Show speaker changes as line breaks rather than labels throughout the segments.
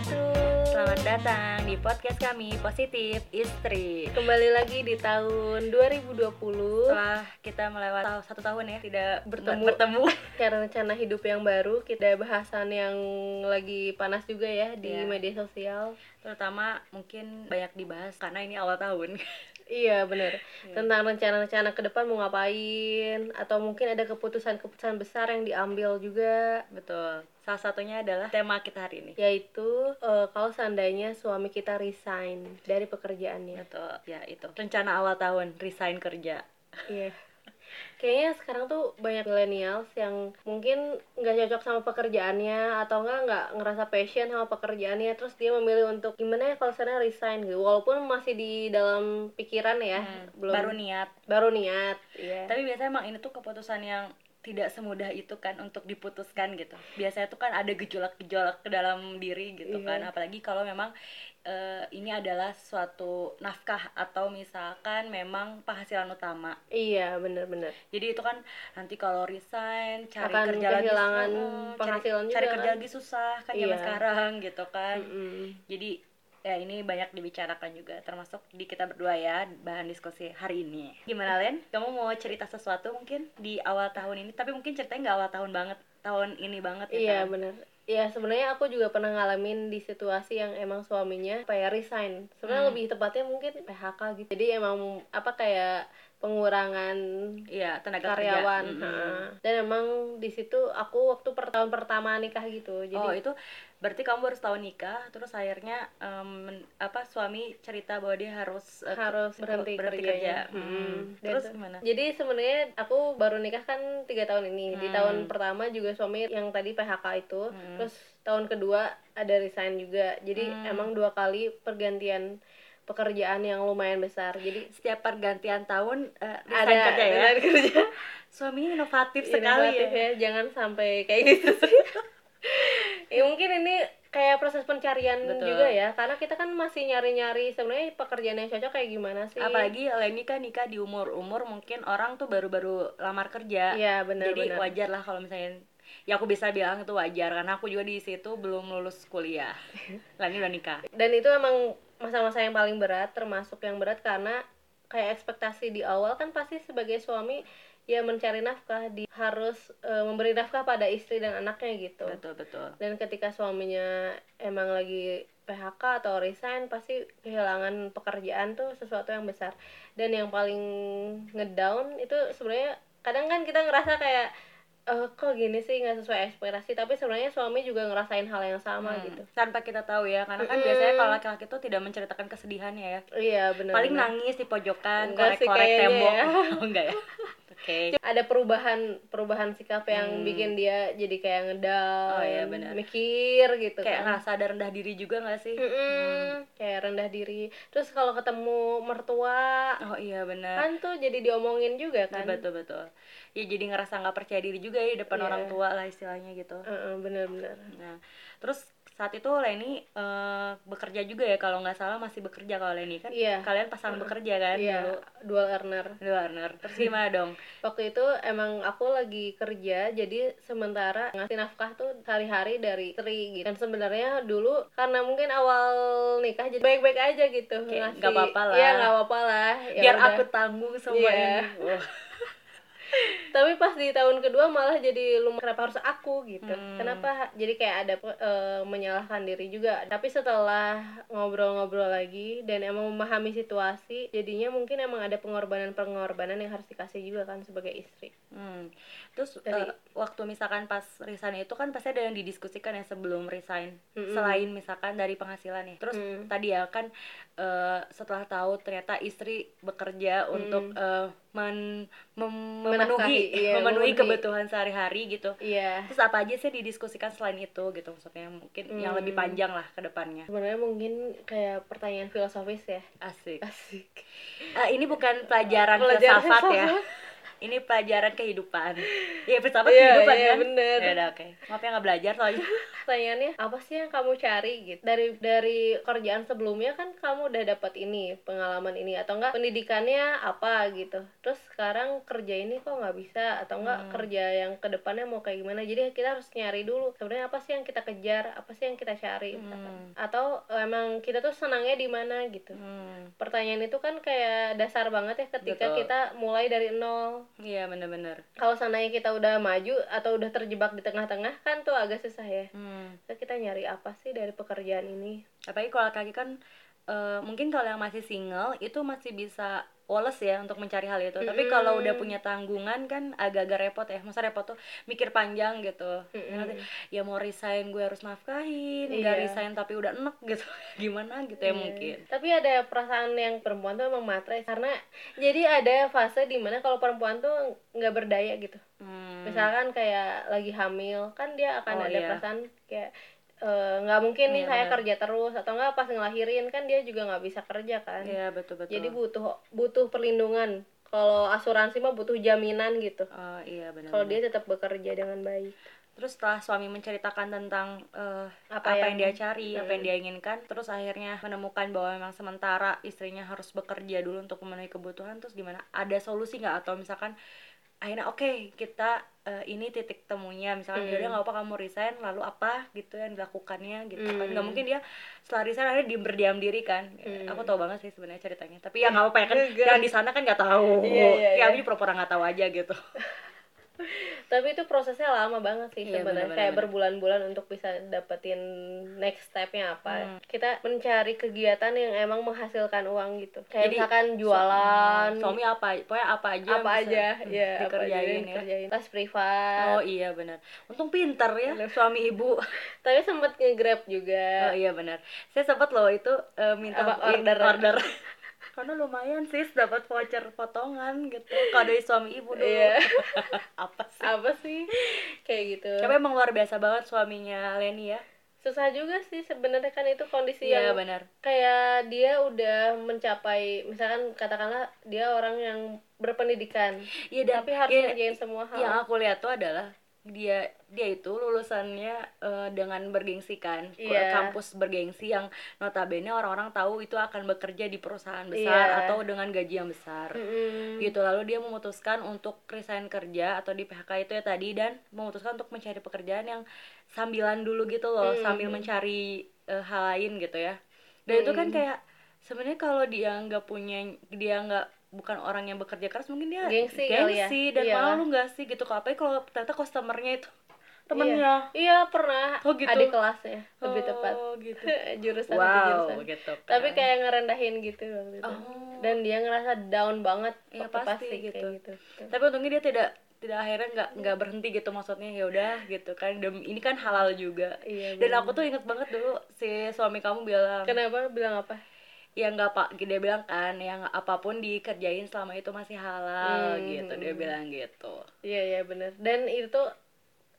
wabarakatuh.
Selamat datang di podcast kami Positif Istri.
Kembali lagi di tahun 2020
Setelah kita melewati satu tahun ya tidak
Bertemu.
bertemu.
karena rencana hidup yang baru, kita bahasan yang lagi panas juga ya di
Iya.
media sosial.
Terutama mungkin banyak dibahas karena ini awal tahun.
Iya bener
Iya.
Tentang rencana-rencana ke depan mau ngapain Atau mungkin ada keputusan-keputusan besar yang diambil juga
Betul. Salah satunya adalah tema kita hari ini.
Yaitu eh, kalau seandainya suami kita resign dari pekerjaannya
Betul. Ya itu. Rencana awal tahun resign kerja.
Iya. Kayaknya sekarang tuh banyak millennials yang mungkin nggak cocok sama pekerjaannya atau enggak nggak ngerasa passion sama pekerjaannya terus dia memilih untuk gimana ya kalau saya resign gitu walaupun masih di dalam pikiran ya
Hmm,
belum
Baru niat.
baru niat iya
Tapi biasanya emang ini tuh keputusan yang tidak semudah itu kan untuk diputuskan gitu. Biasanya tuh kan ada gejolak-gejolak ke dalam diri gitu
Iya.
kan. Apalagi kalau memang eh, ini adalah suatu nafkah atau misalkan memang penghasilan utama.
iya bener-bener
Jadi itu kan nanti kalau resign cari
Akan
kerja lagi susah, cari-
penghasilan
cari,
juga
kerja
kan.
lagi susah kan zaman
Iya.
sekarang gitu kan.
Mm-mm.
Jadi ya ini banyak dibicarakan juga termasuk di kita berdua ya bahan diskusi hari ini. Gimana Len? Kamu mau cerita sesuatu mungkin di awal tahun ini? Tapi mungkin ceritanya nggak awal tahun banget, tahun ini banget ya
Iya
kan?
bener Ya sebenarnya aku juga pernah ngalamin di situasi yang emang suaminya kayak resign. Sebenarnya
Hmm.
lebih tepatnya mungkin PHK gitu. Jadi emang apa kayak pengurangan
Iya tenaga
karyawan.
kerja.
Heeh. Dan emang di situ aku waktu per tahun pertama nikah gitu. Jadi
oh itu berarti kamu baru setahun nikah, terus akhirnya men- apa suami cerita bahwa dia harus ke-
harus berhenti,
berhenti kerja.
Mm-mm.
Hmm. Terus
itu-
gimana?
Jadi sebenarnya aku baru nikah kan tiga tahun ini. Di
Hmm.
tahun pertama juga suami yang tadi PHK itu.
Hmm.
Terus tahun kedua ada resign juga. Jadi
Hmm.
emang dua kali pergantian pekerjaan yang lumayan besar. Jadi
Setiap pergantian tahun eh,
ada
resign kerja ya.
kerja.
Suami inovatif sekali
Inovatif
ya.
ya. Jangan sampai kayak gitu sih. ya mungkin ini kayak proses pencarian
Betul.
juga ya karena kita kan masih nyari-nyari sebenarnya pekerjaan yang cocok kayak gimana sih
Apalagi Leni kan nikah di umur-umur mungkin orang tuh baru-baru lamar kerja.
Iya benar
Jadi
benar
wajar lah kalau misalnya ya aku bisa bilang itu wajar karena aku juga di situ belum lulus kuliah. Leni udah nikah.
dan itu emang masa-masa yang paling berat termasuk yang berat karena kayak ekspektasi di awal kan pasti sebagai suami ya mencari nafkah di harus eh, memberi nafkah pada istri dan anaknya gitu
Betul betul.
dan ketika suaminya emang lagi PHK atau resign pasti kehilangan pekerjaan tuh sesuatu yang besar dan yang paling ngedown itu sebenarnya kadang kan kita ngerasa kayak eh kok gini sih nggak sesuai ekspektasi tapi sebenarnya suami juga ngerasain hal yang sama
Hmm,
gitu
Tanpa kita tahu ya, karena kan
Mm-mm.
biasanya kalau laki-laki itu tidak menceritakan kesedihannya ya.
iya benar
Paling nangis di pojokan, korek-korek tembok.
ya.
Oh enggak ya. Oke.
ada perubahan perubahan sikap yang
Hmm.
bikin dia jadi kayak ngedown
Oh, iya, benar.
mikir gitu
Kayak
kan
ngerasa ada rendah diri juga nggak sih?
Mm-mm, kayak rendah diri terus kalau ketemu mertua
Oh iya benar.
kan tuh jadi diomongin juga
Nah,
kan
betul betul. Ya jadi ngerasa nggak percaya diri juga ya depan
Iya.
orang tua lah istilahnya gitu.
Heeh, bener-bener
Nah, terus saat itu Leni eh, bekerja juga ya kalau nggak salah masih bekerja kalau Leni kan?
Iya.
Kalian pasangan bekerja kan
iya
dulu?
dual earner
Di Warner. Terus gimana dong?
waktu itu emang aku lagi kerja jadi sementara ngasih nafkah tuh sehari-hari dari istri gitu dan sebenarnya dulu karena mungkin awal nikah jadi baik-baik aja gitu
nggak apa-apa lah.
iya nggak apa-apa lah Ya
Biar
udah.
aku tanggung semua
Iya.
ini.
tapi pas di tahun kedua malah jadi lumayan kenapa harus aku gitu
Hmm.
kenapa jadi kayak ada eh, menyalahkan diri juga tapi setelah ngobrol-ngobrol lagi dan emang memahami situasi jadinya mungkin emang ada pengorbanan-pengorbanan yang harus dikasih juga kan sebagai istri
Hmm. Terus
Dari-
eh, waktu misalkan pas resign itu kan pasti ada yang didiskusikan ya sebelum resign.
Mm-mm.
Selain misalkan dari penghasilan ya. Terus
Mm.
tadi ya kan eh, setelah tahu ternyata istri bekerja untuk eh, men- mem-
Menafkahi,
memenuhi
iya,
memenuhi kebutuhan sehari-hari gitu.
iya
Terus apa aja sih didiskusikan selain itu gitu maksudnya mungkin yang lebih
Hmm.
panjang lah ke depannya.
sebenarnya mungkin kayak pertanyaan filosofis ya
Asik.
asik
Eh, ini bukan pelajaran,
Pelajaran
filsafat ya. Ini pelajaran kehidupan. Iya filsafat
Iya,
kehidupan
iya,
kan?
bener.
ya udah oke. Maaf ya nggak belajar soalnya
pertanyaannya apa sih yang kamu cari gitu dari dari kerjaan sebelumnya kan kamu udah dapat ini pengalaman ini atau enggak pendidikannya apa gitu terus sekarang kerja ini kok nggak bisa atau enggak
Hmm.
kerja yang ke depannya mau kayak gimana jadi kita harus nyari dulu sebenarnya apa sih yang kita kejar apa sih yang kita cari misalkan.
Hmm.
atau emang kita tuh senangnya di mana gitu
Hmm,
pertanyaan itu kan kayak dasar banget ya ketika
Betul.
kita mulai dari nol
iya bener-bener
kalau seandainya kita udah maju atau udah terjebak di tengah-tengah kan tuh agak susah ya
hmm.
Terus kita nyari apa sih dari pekerjaan ini
apalagi kalau kaki kan eh, mungkin kalau yang masih single itu masih bisa woles ya untuk mencari hal itu tapi kalau udah
Mm-mm.
punya tanggungan kan agak-agak repot ya masa repot tuh mikir panjang gitu
Mm-mm.
Nanti, ya mau resign gue harus nafkahin nggak
Iya.
resign tapi udah enek gitu gimana gitu ya
Iya.
mungkin
tapi ada perasaan yang perempuan tuh emang matre karena jadi ada fase di mana kalau perempuan tuh nggak berdaya gitu
Hmm.
misalkan kayak lagi hamil kan dia akan
Oh,
ada
iya.
perasaan kayak eh, nggak mungkin nih
Iya,
saya kerja terus atau nggak pas ngelahirin kan dia juga nggak bisa kerja kan
Iya betul betul.
jadi butuh butuh perlindungan kalau asuransi mah butuh jaminan gitu
Oh iya benar.
kalau dia tetap bekerja dengan baik
Terus setelah suami menceritakan tentang eh,
Apa
apa,
yang-
yang, dia cari, apa yang
Hmm.
dia inginkan, terus akhirnya menemukan bahwa memang sementara istrinya harus bekerja dulu untuk memenuhi kebutuhan, terus gimana? Ada solusi nggak atau misalkan akhirnya oke kita eh, ini titik temunya. Misalkan
Hmm.
yaudah nggak apa kamu resign lalu apa? Gitu yang dilakukannya gitu. Kan
Hmm.
nggak mungkin dia setelah resign akhirnya diem berdiam diri kan.
Hmm.
aku tahu banget sih sebenarnya ceritanya. Tapi ya nggak apa-apa ya kan. Yang di sana kan nggak tahu.
Iya, iya,
ya
iya.
aku pura-pura nggak tahu aja gitu
tapi itu prosesnya lama banget sih
Iya,
sebenarnya. kayak berbulan-bulan untuk bisa dapetin next stepnya apa.
Hmm.
kita mencari kegiatan yang emang menghasilkan uang gitu. Kayak
Jadi,
misalkan jualan.
suami apa pokoknya apa aja
apa
bisa,
aja
hmm,
ya apa aja
dikerjain ya.
dikerjain. Les privat.
Oh iya benar. Untung pintar ya suami ibu.
Tapi sempet nge-grab juga.
Oh iya benar. Saya sempat loh itu eh, minta
Apa, order?
order karena lumayan sih dapat voucher potongan gitu. Dari suami ibu dulu
Iya.
apa sih?
Apa sih? Kayak gitu.
Tapi emang luar biasa banget suaminya Leni ya.
Susah juga sih sebenarnya kan itu kondisi
iya
yang
benar.
kayak dia udah mencapai misalkan katakanlah dia orang yang berpendidikan.
Iya dan
tapi harus
iya,
ngerjain semua hal.
yang aku lihat tuh adalah dia dia itu lulusannya eh, dengan bergengsi kan
Iya.
kampus bergengsi yang notabene orang-orang tahu itu akan bekerja di perusahaan besar
Iya.
atau dengan gaji yang besar
Mm-mm.
gitu lalu dia memutuskan untuk resign kerja atau di PHK itu ya tadi dan memutuskan untuk mencari pekerjaan yang sambilan dulu gitu loh
Mm.
sambil mencari eh, hal lain gitu ya dan itu kan
Mm.
kayak sebenarnya kalau dia nggak punya dia nggak bukan orang yang bekerja keras mungkin dia
Gengsi ya.
gengsi dan
Iyalah.
malu nggak sih gitu? Kalau apa kalau ternyata customernya itu temennya.
Iya. Pernah.
Oh, gitu.
adik kelasnya lebih tepat.
oh gitu.
Jurusan
wow
jurusan.
gitu
tapi
kan.
kayak ngerendahin gitu waktu itu.
Oh.
dan dia ngerasa down banget
Iya,
waktu
pasti
kayak
gitu.
gitu
tapi untungnya dia tidak tidak akhirnya nggak nggak berhenti gitu maksudnya ya udah gitu kan. Dan ini kan halal juga.
Iya
dan aku tuh inget banget dulu si suami kamu bilang
kenapa? Bilang apa
ya nggak pak dia bilang kan yang apa pun dikerjain selama itu masih halal
Hmm.
gitu. Dia bilang gitu.
Iya iya bener. Dan itu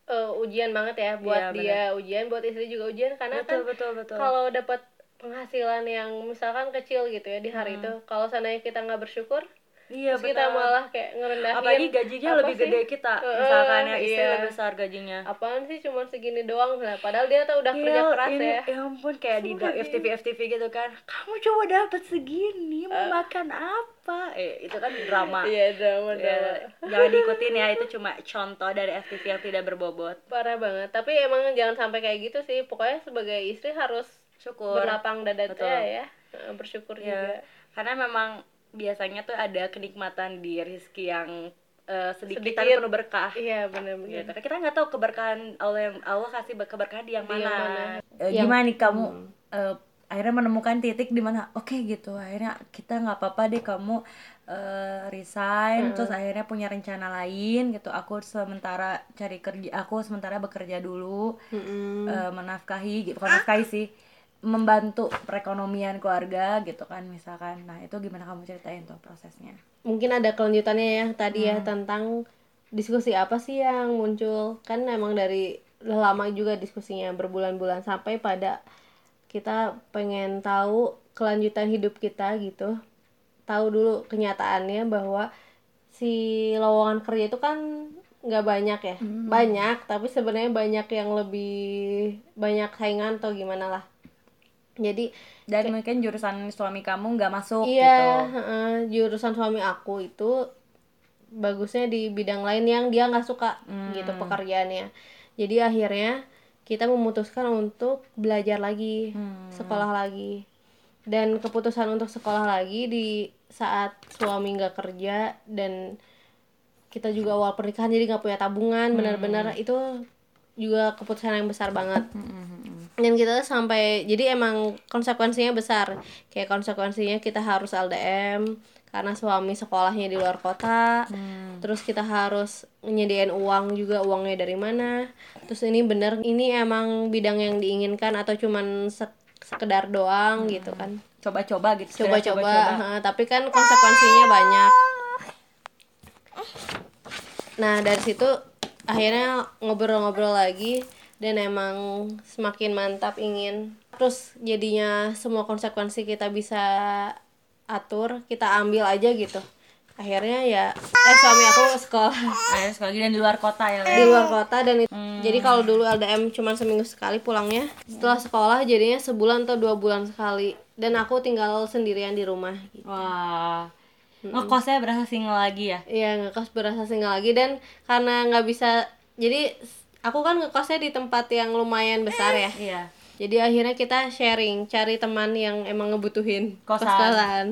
eh, ujian banget ya buat
Iya,
dia. ujian buat istri juga ujian karena
betul
kan
betul betul.
kalau dapat penghasilan yang misalkan kecil gitu ya di hari
Hmm.
itu kalau seandainya kita nggak bersyukur
iya
terus kita malah kayak ngerendahin
apalagi gajinya
apa
lebih
sih?
gede kita
Heeh,
misalkan ya istri
iya.
lebih besar gajinya.
Apaan sih cuma segini doang nah, padahal dia tuh udah kerja
Iya,
keras
ini,
ya.
ya ampun kayak di. FTV FTV gitu kan. Kamu coba dapat segini mau makan apa? Eh itu kan drama.
Iya drama drama.
Ya, jangan diikutin ya itu cuma contoh dari FTV yang tidak berbobot.
Parah banget. Tapi emang jangan sampai kayak gitu sih. Pokoknya sebagai istri harus
syukur.
berlapang dada ya Eh, bersyukur
Ya,
juga.
Karena memang biasanya tuh ada kenikmatan di rezeki yang eh, sedikit,
Sedikit.
tapi penuh berkah
iya benar-benar
gitu. Karena kita nggak tahu keberkahan Allah yang Allah kasih keberkahan di yang mana.
yang mana.
Eh,
Yang-
gimana nih kamu
Hmm.
eh, akhirnya menemukan titik di mana oke gitu akhirnya kita nggak apa-apa deh kamu eh, resign
Hmm.
terus akhirnya punya rencana lain gitu aku sementara cari kerja aku sementara bekerja dulu
Mm-mm.
eh, menafkahi gitu bukan menafkahi sih membantu perekonomian keluarga gitu kan misalkan. Nah itu gimana kamu ceritain tuh prosesnya?
Mungkin ada kelanjutannya ya tadi ya
Hmm.
tentang diskusi apa sih yang muncul. Kan emang dari lama juga diskusinya berbulan-bulan sampai pada kita pengen tahu kelanjutan hidup kita gitu. Tahu dulu kenyataannya bahwa si lowongan kerja itu kan nggak banyak ya. Banyak tapi sebenarnya banyak yang lebih banyak saingan atau gimana lah jadi
dan mungkin jurusan suami kamu nggak masuk
iya
gitu.
heeh, jurusan suami aku itu bagusnya di bidang lain yang dia nggak suka gitu pekerjaannya. Jadi akhirnya kita memutuskan untuk belajar lagi sekolah lagi. Dan keputusan untuk sekolah lagi di saat suami nggak kerja dan kita juga awal pernikahan jadi nggak punya tabungan benar-benar itu juga keputusan yang besar banget dan kita sampai jadi emang konsekuensinya besar. Kayak konsekuensinya kita harus LDM karena suami sekolahnya di luar kota. Terus kita harus nyediain uang juga uangnya dari mana. Terus ini bener ini emang bidang yang diinginkan atau cuman sek- sekedar doang gitu kan.
Coba-coba gitu
coba-coba tapi kan konsekuensinya banyak. Nah dari situ akhirnya ngobrol-ngobrol lagi dan emang semakin mantap ingin. Terus jadinya semua konsekuensi kita bisa atur kita ambil aja gitu. Akhirnya ya eh suami aku sekolah.
Sekali lagi dan di luar kota ya
di luar kota dan it- jadi kalau dulu LDM cuma seminggu sekali pulangnya. Setelah sekolah jadinya sebulan atau dua bulan sekali. Dan aku tinggal sendirian di rumah gitu.
wah. Ngekosnya berasa single lagi ya?
Iya ngekos berasa single lagi. Dan karena nggak bisa jadi aku kan ngekosnya di tempat yang lumayan besar ya.
Iya.
Jadi akhirnya kita sharing cari teman yang emang ngebutuhin
Kosan.
kos-kosan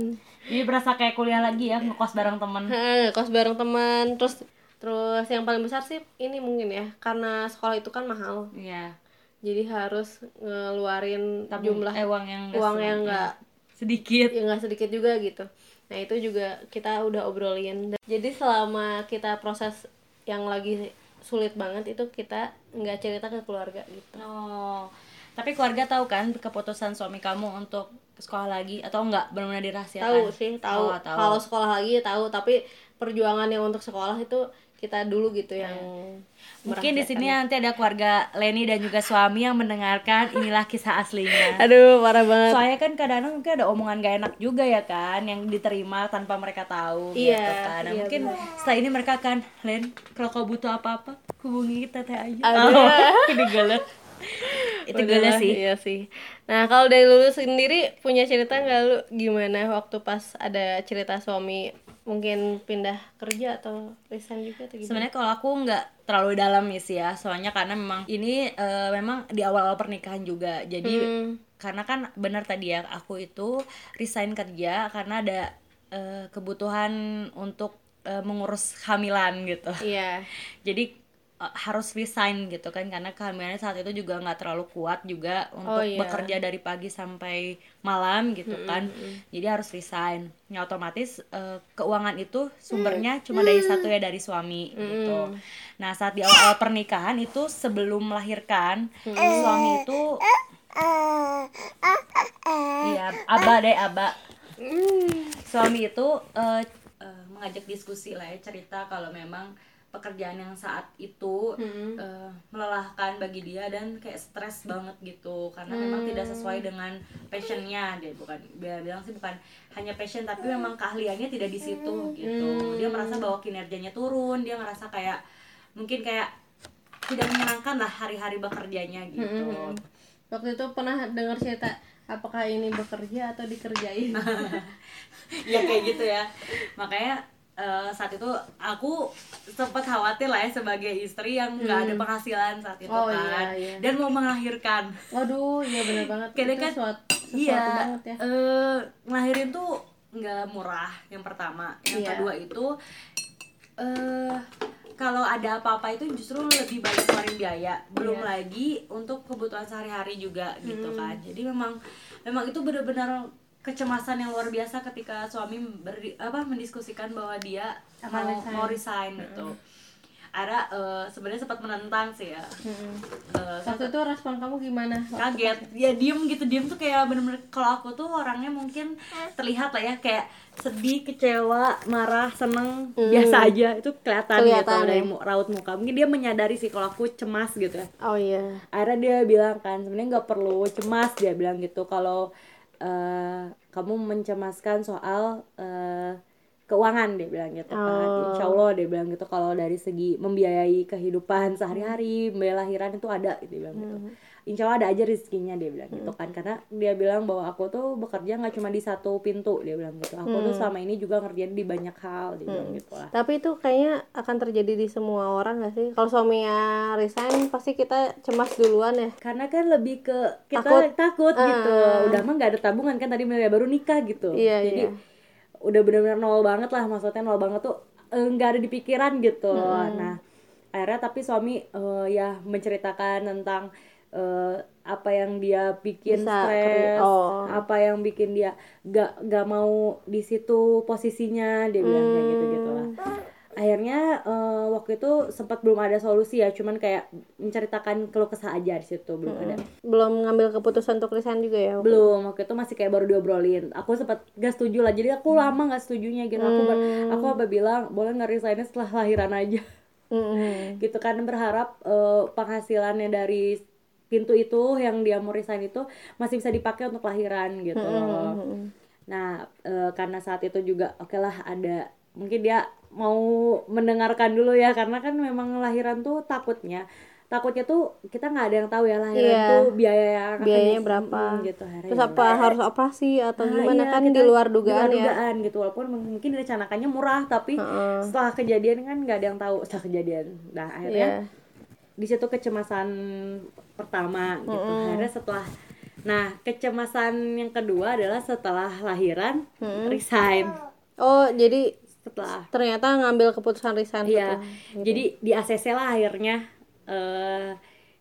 ini berasa kayak kuliah lagi ya ngekos bareng
Heeh, ngekos bareng teman. Terus terus yang paling besar sih ini mungkin ya karena sekolah itu kan mahal.
Iya.
Jadi harus ngeluarin
Tabung-
jumlah
eh, uang yang
uang yang nggak
sedikit.
Ya nggak sedikit juga gitu. Nah itu juga kita udah obrolin. Jadi selama kita proses yang lagi sulit banget itu kita nggak cerita ke keluarga gitu.
Oh tapi keluarga tahu kan keputusan suami kamu untuk sekolah lagi atau enggak benar-benar dirahasiakan?
Tahu sih tahu.
Oh, tahu.
kalau sekolah lagi ya tahu tapi perjuangan yang untuk sekolah itu kita dulu gitu yang
mungkin di sini nanti ada keluarga Leni dan juga suami yang mendengarkan inilah kisah aslinya.
Aduh parah banget.
Soalnya kan kadang-kadang mungkin ada omongan gak enak juga ya kan yang diterima tanpa mereka tahu gitu
Iya,
kan. Nah,
iya,
mungkin setelah ini mereka akan Len kalau kau butuh apa-apa hubungi teteh aja
Aduh.
oh, itu
Udahlah,
sih.
iya sih. Nah kalau dari lu sendiri punya cerita nggak lu? Gimana waktu pas ada cerita suami mungkin pindah kerja atau resign juga atau gimana?
Sebenarnya kalau aku nggak terlalu dalam ya sih ya soalnya karena memang ini eh, memang di awal-awal pernikahan juga. Jadi
Hmm.
karena kan benar tadi ya aku itu resign kerja karena ada eh, kebutuhan untuk eh, mengurus hamilan gitu.
Iya.
Jadi eh, harus resign gitu kan karena kehamilannya saat itu juga nggak terlalu kuat juga untuk
Oh, iya.
bekerja dari pagi sampai malam gitu kan. jadi harus resign. Ya otomatis eh, keuangan itu sumbernya cuma dari satu ya dari suami gitu. Nah saat di awal-awal pernikahan itu sebelum melahirkan suami itu iya aba deh aba suami itu eh, eh, mengajak diskusi lah ya cerita kalau memang pekerjaan yang saat itu eh, melelahkan bagi dia dan kayak stres banget gitu. Karena memang tidak sesuai dengan passionnya dia bukan dia bilang sih bukan hanya passion tapi memang keahliannya tidak di situ gitu. Dia merasa bahwa kinerjanya turun dia ngerasa kayak mungkin kayak tidak menyenangkan lah hari-hari bekerjanya gitu.
Waktu itu pernah dengar cerita apakah ini bekerja atau dikerjain?
Ya kayak gitu ya. Makanya eh, saat itu aku sempat khawatir lah ya sebagai istri yang nggak ada penghasilan saat itu
Oh,
kan
iya, iya.
dan mau melahirkan
waduh iya bener banget itu
kan-
suatu, sesuatu
iya
banget ya
ngelahirin tuh nggak murah yang pertama yang
Iya.
kedua itu eh kalau ada apa-apa itu justru lebih banyak keluarin biaya belum
Iya.
lagi untuk kebutuhan sehari-hari juga gitu
Hmm.
kan jadi memang memang itu benar-benar kecemasan yang luar biasa ketika suami beri, apa mendiskusikan bahwa dia mau
resign.
mau resign gitu. Ada eh, sebenarnya sempat menentang sih ya.
Mm-mm.
Eh,
waktu itu respon kamu gimana?
Kaget. ya diem gitu. Diem tuh kayak bener-bener kalau aku tuh orangnya mungkin terlihat lah ya kayak sedih kecewa marah seneng biasa aja. Itu kelihatan, gitu
Kelihatan,
dari
ya.
mu- raut muka. Mungkin dia menyadari sih kalau aku cemas gitu ya.
Oh iya.
Akhirnya dia bilang kan sebenarnya nggak perlu cemas dia bilang gitu. Kalau eh, kamu mencemaskan soal eh, keuangan dia bilang gitu kan
Oh.
insya Allah dia bilang gitu kalau dari segi membiayai kehidupan sehari-hari membiayai lahiran itu ada dia bilang gitu
Hmm.
insya Allah ada aja rezekinya dia bilang gitu kan karena dia bilang bahwa aku tuh bekerja nggak cuma di satu pintu dia bilang gitu aku tuh
Hmm.
selama ini juga ngerjain di banyak hal dia bilang gitu lah
Tapi itu kayaknya akan terjadi di semua orang gak sih? Kalau suaminya resign pasti kita cemas duluan ya.
karena kan lebih ke kita
Takut.
takut, gitu
Ah.
udah mah nggak ada tabungan kan tadi baru nikah gitu
Iya,
jadi
iya.
Udah benar-benar nol banget lah maksudnya nol banget tuh eh, nggak ada di pikiran gitu. Nah akhirnya tapi suami eh, ya menceritakan tentang eh, apa yang dia bikin
Bisa
stres
oh.
apa yang bikin dia gak gak mau di situ posisinya dia bilang kayak gitu gitu lah akhirnya eh, waktu itu sempat belum ada solusi ya cuman kayak menceritakan keluh kesah aja di situ belum ada
Belum ngambil keputusan untuk resign juga ya?
belum waktu itu masih kayak baru diobrolin aku sempat gak setuju lah jadi aku lama gak setujunya gitu aku ber- aku apa bilang boleh nggak resignnya setelah lahiran aja
Mm-mm.
gitu kan berharap eh, penghasilannya dari pintu itu yang dia mau resign itu masih bisa dipakai untuk lahiran gitu.
Mm-mm.
Nah, eh, karena saat itu juga oke lah ada mungkin dia mau mendengarkan dulu ya karena kan memang lahiran tuh takutnya takutnya tuh kita nggak ada yang tahu ya lahiran
Iya.
tuh biaya yang
Biayanya berapa?
Gitu akhirnya
Terus
ya
apa harus operasi atau
Nah,
gimana
iya,
kan di luar dugaan
di luar
ya?
dugaan gitu walaupun mung- mungkin direncanakannya murah tapi
Heeh.
setelah kejadian kan nggak ada yang tahu setelah kejadian nah akhirnya
Iya.
di situ kecemasan pertama gitu akhirnya setelah nah kecemasan yang kedua adalah setelah lahiran resign
Oh, jadi
setelah
ternyata ngambil keputusan resign
Iya,
setelah-
jadi di ACC lah akhirnya. eh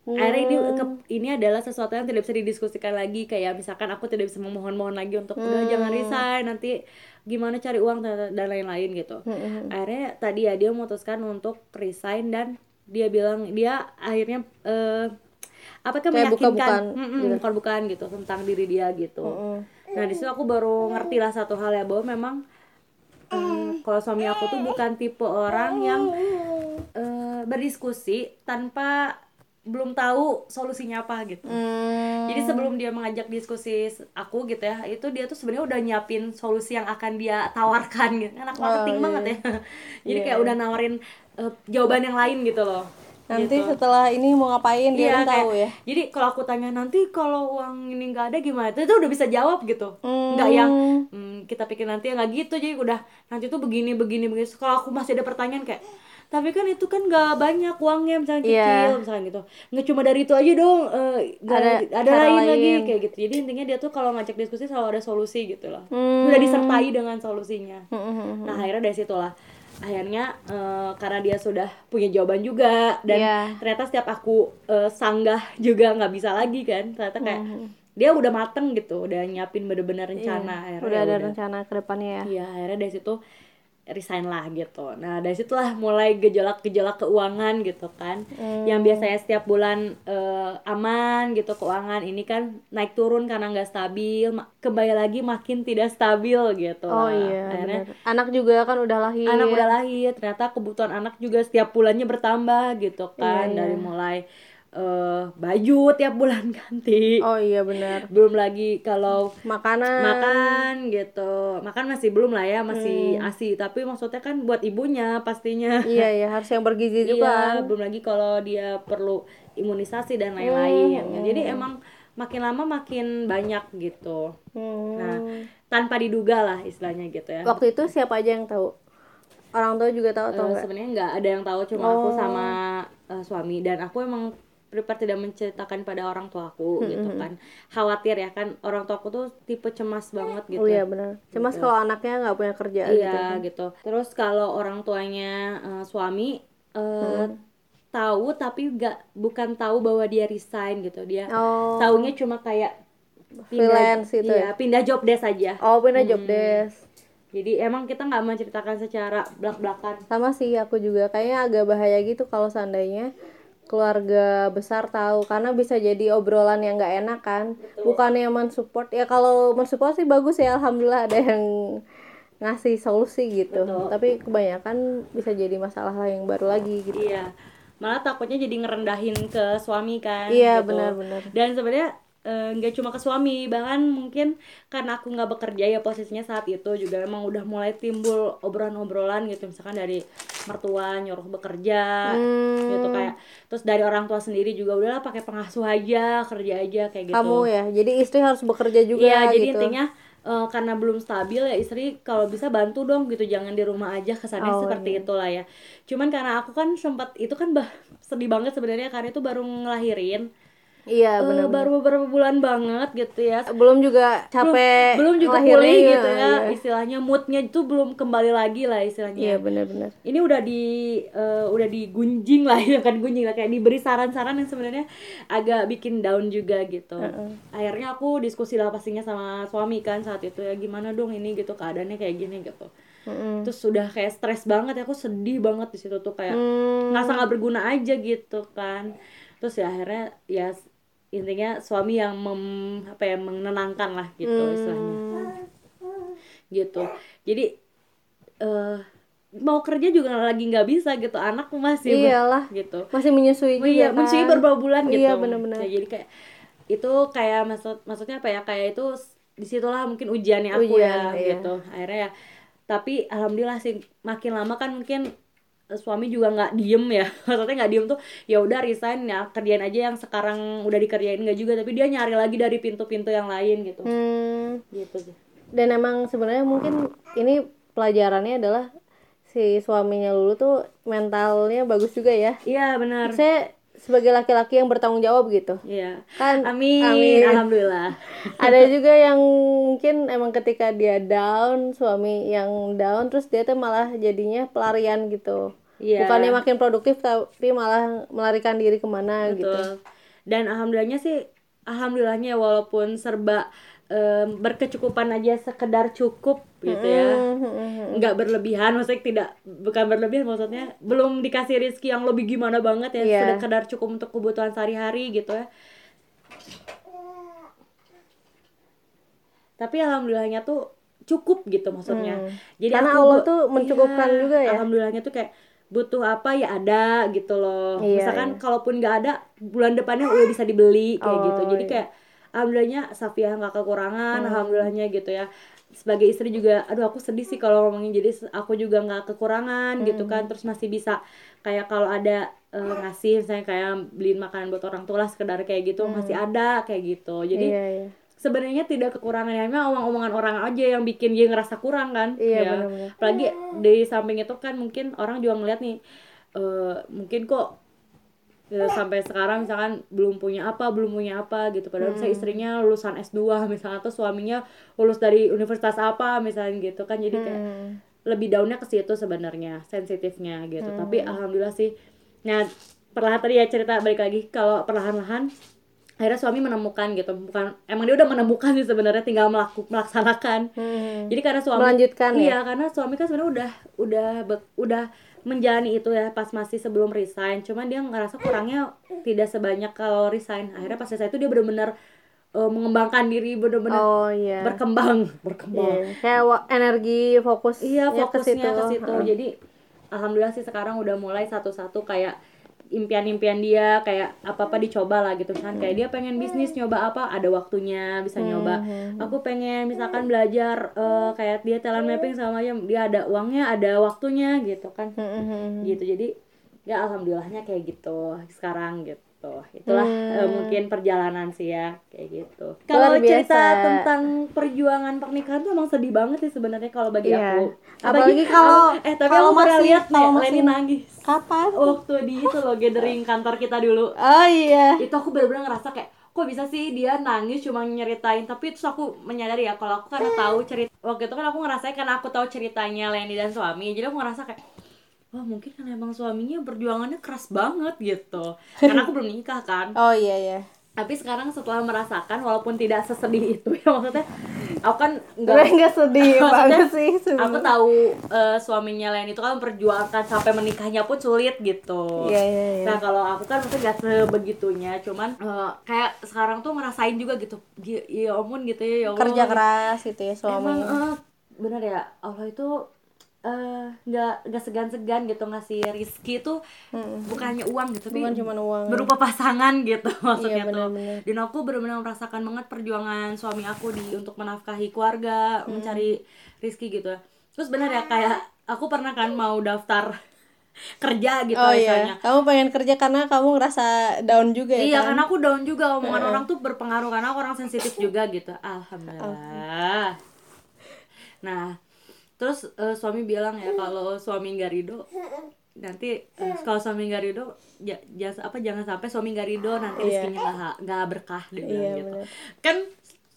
Akhirnya ini ke- ini adalah sesuatu yang tidak bisa didiskusikan lagi. Kayak misalkan aku tidak bisa memohon-mohon lagi untuk udah jangan resign nanti gimana cari uang dan lain-lain gitu. Akhirnya tadi ya dia memutuskan untuk resign dan dia bilang dia akhirnya eh apa kan meyakinkan
buka-bukaan.
Mm-mm, bukan-bukaan gitu tentang diri dia gitu.
Mm-mm.
Nah di situ aku baru ngerti lah satu hal ya bahwa memang eh, kalau suami aku tuh bukan tipe orang yang eh, berdiskusi tanpa belum tahu solusinya apa gitu.
Hmm.
Jadi sebelum dia mengajak diskusi aku gitu ya, itu dia tuh sebenarnya udah nyiapin solusi yang akan dia tawarkan gitu. Anak marketing
iya.
banget ya. Jadi kayak udah nawarin eh, jawaban yang lain gitu loh.
Nanti
Gitu.
setelah ini mau ngapain dia
Iya,
kan tahu ya.
Jadi kalau aku tanya nanti kalau uang ini nggak ada gimana? Itu udah bisa jawab gitu.
Hmm.
Nggak yang hmm, kita pikir nanti nggak gitu. Jadi udah nanti tuh begini begini begini. Kalau aku masih ada pertanyaan kayak tapi kan itu kan nggak banyak uangnya misalnya
Iya.
kecil misalnya gitu nggak cuma dari itu aja dong eh, nggak
Ada
ada,
cara
lain, lagi
lain.
kayak gitu jadi intinya dia tuh kalau ngajak diskusi selalu ada solusi gitu loh
Hmm.
udah disertai dengan solusinya
Mm-mm.
Nah akhirnya dari situlah akhirnya eh, karena dia sudah punya jawaban juga dan
Iya.
ternyata setiap aku eh, sanggah juga nggak bisa lagi kan ternyata kayak dia udah mateng gitu udah nyiapin bener-bener rencana akhirnya
Hmm. Udah ada
udah.
rencana ke depannya ya.
Iya akhirnya dari situ resign lah gitu nah dari situlah mulai gejolak-gejolak keuangan gitu kan
Hmm.
yang biasanya setiap bulan eh, aman gitu keuangan ini kan naik turun karena nggak stabil kembali lagi makin tidak stabil gitu
Oh
lah.
iya,
akhirnya.
Anak juga kan udah lahir.
anak udah lahir ternyata kebutuhan anak juga setiap bulannya bertambah gitu kan
Iya, iya.
dari mulai eh, baju tiap bulan ganti
Oh iya benar.
belum lagi kalau
Makanan.
makan gitu makan masih belum lah ya masih
Hmm.
asi tapi maksudnya kan buat ibunya pastinya
Iya iya harus yang bergizi juga.
iya belum lagi kalau dia perlu imunisasi dan lain-lain
Hmm.
jadi emang makin lama makin banyak gitu
Hmm.
nah tanpa diduga lah istilahnya gitu ya
Waktu itu siapa aja yang tahu? Orang tua juga tahu atau
Eh,
enggak?
sebenarnya nggak ada yang tahu cuma aku
Oh.
sama eh, suami dan aku emang prepare tidak menceritakan pada orang tua aku
Hmm,
gitu kan. Khawatir ya kan orang tua aku tuh tipe cemas banget gitu
Oh iya benar. Cemas kalau anaknya nggak punya kerjaan gitu.
iya gitu. Terus kalau orang tuanya eh, suami eh, tahu tapi nggak bukan tahu bahwa dia resign gitu. Dia
Oh.
taunya cuma kayak
Freelance gitu
iya, pindah job desk aja.
Oh pindah job desk.
jadi emang kita nggak menceritakan secara belak belakan
Sama sih aku juga. Kayaknya agak bahaya gitu kalau seandainya keluarga besar tahu karena bisa jadi obrolan yang nggak enak kan bukannya mensupport ya kalau mensupport sih bagus ya alhamdulillah ada yang ngasih solusi gitu
Betul.
tapi kebanyakan bisa jadi masalah yang baru lagi gitu
Iya, malah takutnya jadi ngerendahin ke suami kan.
Iya,
gitu.
benar-benar.
Dan sebenarnya eh, nggak cuma ke suami bahkan mungkin karena aku nggak bekerja ya posisinya saat itu juga emang udah mulai timbul obrolan-obrolan gitu misalkan dari mertua nyuruh bekerja
Hmm.
gitu kayak terus dari orang tua sendiri juga udahlah pakai pengasuh aja kerja aja kayak gitu
kamu ya jadi istri harus bekerja juga
Iya, jadi
gitu.
intinya eh, karena belum stabil ya istri kalau bisa bantu dong gitu, jangan di rumah aja kesannya
Oh,
seperti itulah ya. Cuman karena aku kan sempat itu kan bah, sedih banget sebenarnya karena itu baru ngelahirin,
iya
Eh,
benar
baru beberapa bulan banget gitu ya.
belum juga capek
belum juga
ngelahirin
pulih
ya,
gitu ya,
iya.
istilahnya moodnya itu belum kembali lagi lah istilahnya.
iya benar-benar
Ini udah di eh, udah digunjing lah ya kan gunjing lah kayak diberi saran-saran yang sebenarnya agak bikin down juga gitu. Akhirnya aku diskusi lah pastinya sama suami kan saat itu ya gimana dong ini gitu keadaannya kayak gini gitu.
Mm-mm.
Terus sudah kayak stres banget ya aku sedih banget di situ tuh kayak ngerasa nggak berguna aja gitu kan. Terus ya akhirnya ya intinya suami yang mem, apa ya menenangkan lah gitu
Hmm.
istilahnya gitu jadi eh mau kerja juga lagi nggak bisa gitu anak masih
iyalah
gitu
masih menyusui
oh iya
kan.
menyusui beberapa bulan gitu
Iya, benar-benar.
Ya, jadi kayak itu kayak maksud maksudnya apa ya kayak itu di situlah mungkin ujiannya aku
Ujian,
ya
iya.
gitu akhirnya ya tapi alhamdulillah sih makin lama kan mungkin suami juga nggak diem ya. Maksudnya nggak diem tuh ya udah resign ya kerjain aja yang sekarang udah dikerjain nggak juga tapi dia nyari lagi dari pintu-pintu yang lain gitu.
Hmm,
gitu sih.
Dan emang sebenarnya mungkin ini pelajarannya adalah si suaminya Lulu tuh mentalnya bagus juga ya.
Iya benar.
Saya sebagai laki-laki yang bertanggung jawab gitu
iya
kan
amin,
Amin.
alhamdulillah
ada juga yang mungkin emang ketika dia down suami yang down terus dia tuh malah jadinya pelarian gitu
Iya.
bukannya makin produktif tapi malah melarikan diri ke mana gitu
Betul. Dan alhamdulillahnya sih alhamdulillahnya walaupun serba em, berkecukupan aja sekedar cukup gitu ya. Nggak berlebihan maksudnya tidak bukan berlebihan maksudnya belum dikasih rezeki yang lebih gimana banget ya
Iya.
sekedar cukup untuk kebutuhan sehari-hari gitu ya. Tapi alhamdulillahnya tuh cukup gitu maksudnya.
Hmm.
Jadi
Karena
aku
Allah tuh mencukupkan
iya,
juga ya.
Alhamdulillahnya tuh kayak butuh apa ya ada gitu loh.
Iya,
Misalkan
iya.
kalaupun nggak ada bulan depannya udah bisa dibeli kayak
Oh,
gitu. Jadi
iya.
kayak alhamdulillahnya Safia nggak kekurangan,
Hmm.
alhamdulillahnya gitu ya. Sebagai istri juga, aduh aku sedih sih kalau ngomongin jadi aku juga nggak kekurangan gitu
Hmm.
kan. Terus masih bisa kayak kalau ada eh, ngasih misalnya kayak beliin makanan buat orang tua lah sekedar kayak gitu masih ada kayak gitu. Jadi
Hmm. iya iya
sebenarnya tidak kekurangan ya memang omong-omongan orang aja yang bikin dia ngerasa kurang kan
Iya,
ya.
benar-benar.
apalagi di samping itu kan mungkin orang juga ngeliat nih eh, mungkin kok eh, sampai sekarang misalkan belum punya apa belum punya apa gitu padahal misalnya
Hmm.
istrinya lulusan S2 misalnya atau suaminya lulus dari universitas apa misalnya gitu kan jadi kayak
Hmm.
lebih daunnya ke situ sebenarnya sensitifnya gitu
Hmm.
tapi alhamdulillah sih nah perlahan tadi ya cerita balik lagi kalau perlahan-lahan akhirnya suami menemukan gitu bukan emang dia udah menemukan sih sebenarnya tinggal melaku, melaksanakan
Hmm.
jadi karena suami
Melanjutkan ya?
iya karena suami kan sebenarnya udah udah be- udah menjalani itu ya pas masih sebelum resign. Cuman dia ngerasa kurangnya tidak sebanyak kalau resign. Akhirnya pas resign itu dia benar-benar eh, mengembangkan diri benar-benar
oh iya.
berkembang. Berkembang
Iya, kayak wa- energi fokus
Iya
ya
fokusnya ke situ.
Heeh.
Jadi alhamdulillah sih sekarang udah mulai satu-satu kayak impian-impian dia kayak apa-apa dicoba lah gitu kan. Kayak dia pengen bisnis nyoba apa ada waktunya bisa nyoba. Aku pengen misalkan belajar eh, kayak dia talent mapping sama macam dia ada uangnya ada waktunya gitu kan.
Hmm,
gitu jadi ya alhamdulillahnya kayak gitu sekarang gitu itulah
Hmm.
eh, mungkin perjalanan sih ya kayak gitu. Kalau cerita tentang perjuangan pernikahan tuh emang sedih banget sih sebenarnya kalau bagi
Iya.
aku.
Apalagi kalau-
aku- eh tapi
kalau
aku pernah lihat
kalau
Leni nangis.
Kapan?
Waktu di itu loh gathering kantor kita dulu.
Oh iya.
Itu aku bener-bener ngerasa kayak kok bisa sih dia nangis cuma nyeritain? Tapi terus aku menyadari ya kalau aku karena tahu cerita waktu itu kan aku ngerasain karena aku tahu ceritanya Leni dan suami jadi aku ngerasa kayak wah mungkin kan emang suaminya perjuangannya keras banget gitu. Karena aku belum nikah kan.
Oh iya iya.
Tapi sekarang setelah merasakan walaupun tidak sesedih itu ya maksudnya aku kan
gue
nggak
nggak sedih
Maksudnya,
banget sih
aku
sebenarnya.
tahu eh, suaminya Len itu kan memperjuangkan sampai menikahnya pun sulit gitu.
Iya iya iya.
Nah kalau aku kan mungkin gak sebegitunya, cuman eh, kayak sekarang tuh ngerasain juga gitu, Gi- ya ampun gitu ya, ya
kerja keras gitu ya
Emang
suaminya.
eh, bener ya Allah itu eh, nggak nggak segan-segan gitu ngasih Rizky tuh bukannya uang gitu tapi
Bukan cuman uang.
berupa pasangan gitu maksudnya
Iya,
tuh
benar-benar.
dan aku benar-benar merasakan banget perjuangan suami aku di untuk menafkahi keluarga
Hmm.
mencari Rizky gitu terus benar ya kayak aku pernah kan mau daftar kerja gitu
oh
misalnya
iya kamu pengen kerja karena kamu ngerasa down juga ya
Iya
kan?
karena aku down juga omongan orang tuh berpengaruh karena aku orang sensitif juga gitu. Alhamdulillah. Nah, terus eh, suami bilang ya kalau suami nggak ridho nanti eh, kalau suami nggak ridho jangan apa jangan sampai suami nggak ridho nanti
Iya.
rezekinya nggak nggak berkah dia bilang
Iya,
gitu.
benar.
Kan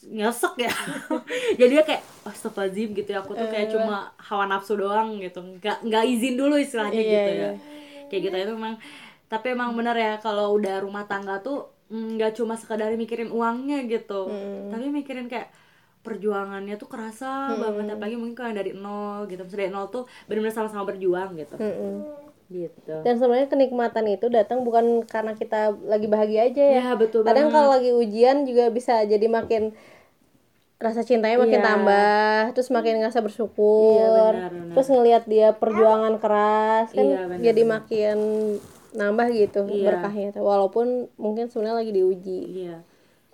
nyesek ya. Jadi dia kayak astagfirullahaladzim gitu ya aku tuh kayak cuma hawa nafsu doang gitu. Nggak nggak izin dulu istilahnya
Iya,
gitu
iya.
ya. Kayak gitu itu memang tapi emang bener ya kalau udah rumah tangga tuh mm, nggak cuma sekadar mikirin uangnya gitu tapi mikirin kayak perjuangannya tuh kerasa banget apalagi mungkin kalau dari nol gitu Maksudnya dari nol tuh benar-benar sama-sama berjuang gitu
Mm-mm.
gitu
dan sebenarnya kenikmatan itu datang bukan karena kita lagi bahagia aja ya
ya betul
kadang
banget
kalau lagi ujian juga bisa jadi makin rasa cintanya makin
Iya.
tambah terus makin ngerasa bersyukur
Iya, benar, benar.
terus ngelihat dia perjuangan keras kan
Iya, benar,
jadi
benar.
makin nambah gitu
Iya.
berkahnya walaupun mungkin sebenarnya lagi diuji
iya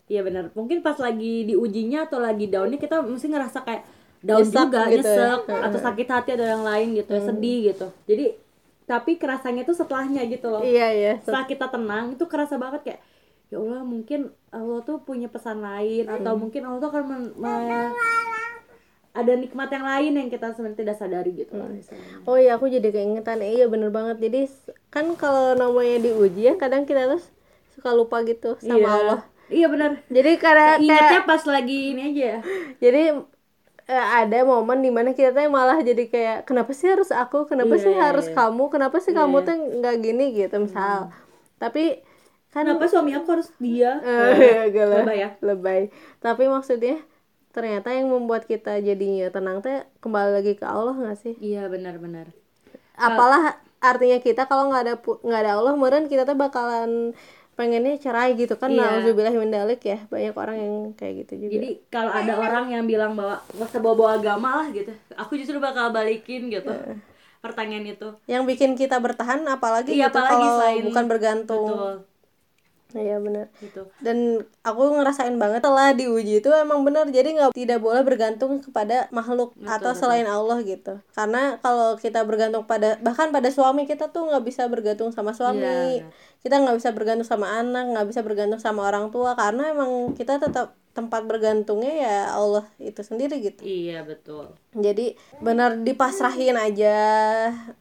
iya benar mungkin pas lagi diujinya atau lagi downnya kita mesti ngerasa kayak down
Nyesek
juga
gitu ya.
nyesek atau sakit hati ada yang lain gitu ya, sedih gitu. Jadi tapi kerasanya tuh setelahnya gitu loh.
Iya iya.
Setelah kita tenang itu kerasa banget kayak ya Allah mungkin Allah tuh punya pesan lain atau mungkin Allah tuh akan men- me- ada nikmat yang lain yang kita sebenarnya tidak sadari gitu lah misalnya.
Oh iya aku jadi keingetan. Iya bener banget. Jadi kan kalau namanya diuji ya kadang kita tuh suka lupa gitu sama
iya.
Allah
iya benar.
Jadi kayak
ingatnya pas lagi ini aja ya.
Jadi eh, ada momen di mana kita tuh malah jadi kayak kenapa sih harus aku? Kenapa
Iya,
sih
iya,
harus
iya.
kamu? Kenapa sih kamu tuh nggak gini? Gitu misal. Tapi kan
kenapa suami aku harus dia?
Agak lah.
lebay ya?
Lebay. Tapi maksudnya ternyata yang membuat kita jadinya tenang teh kembali lagi ke Allah nggak sih?
Iya benar-benar
apalah artinya kita kalau nggak ada nggak ada Allah meren kita tuh bakalan pengennya cerai gitu kan
Iya.
nauzubillah min dalik ya. Banyak orang yang kayak gitu juga.
Jadi kalau ada orang yang bilang bahwa nggak usah bawa agama lah gitu aku justru bakal balikin gitu pertanyaan itu.
Yang bikin kita bertahan apalagi
Iya,
gitu
apalagi
kalau
selain-
bukan bergantung.
betul
iya benar.
Gitu.
Dan aku ngerasain banget setelah diuji itu emang benar. Jadi nggak tidak boleh bergantung kepada makhluk atau selain Allah gitu. Karena kalau kita bergantung pada bahkan pada suami kita tuh nggak bisa bergantung sama suami.
Iya.
kita nggak bisa bergantung sama anak nggak bisa bergantung sama orang tua. Karena emang kita tetap tempat bergantungnya ya Allah itu sendiri gitu.
Iya betul.
Jadi benar dipasrahin aja.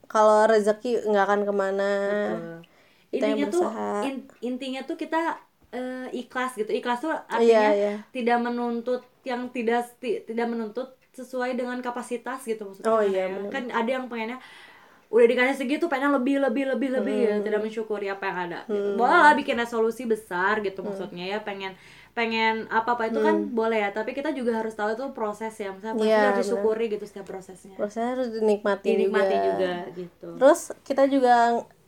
Kalau rezeki nggak akan
ke
mana. Betul.
Intinya tuh in- intinya tuh kita eh, ikhlas gitu ikhlas tuh
Iya,
artinya
iya.
tidak menuntut yang tidak ti- tidak menuntut sesuai dengan kapasitas gitu maksudnya
Oh, iya,
ya.
benar.
kan ada yang pengennya udah dikasih segitu pengen lebih lebih lebih lebih ya tidak mensyukuri apa yang ada gitu. boleh lah bikin resolusi besar gitu maksudnya ya pengen pengen apa apa itu kan boleh ya tapi kita juga harus tahu itu proses ya misalnya
Iya,
harus disyukuri gitu setiap prosesnya
prosesnya harus dinikmati
dinikmati
juga.
juga gitu
Terus kita juga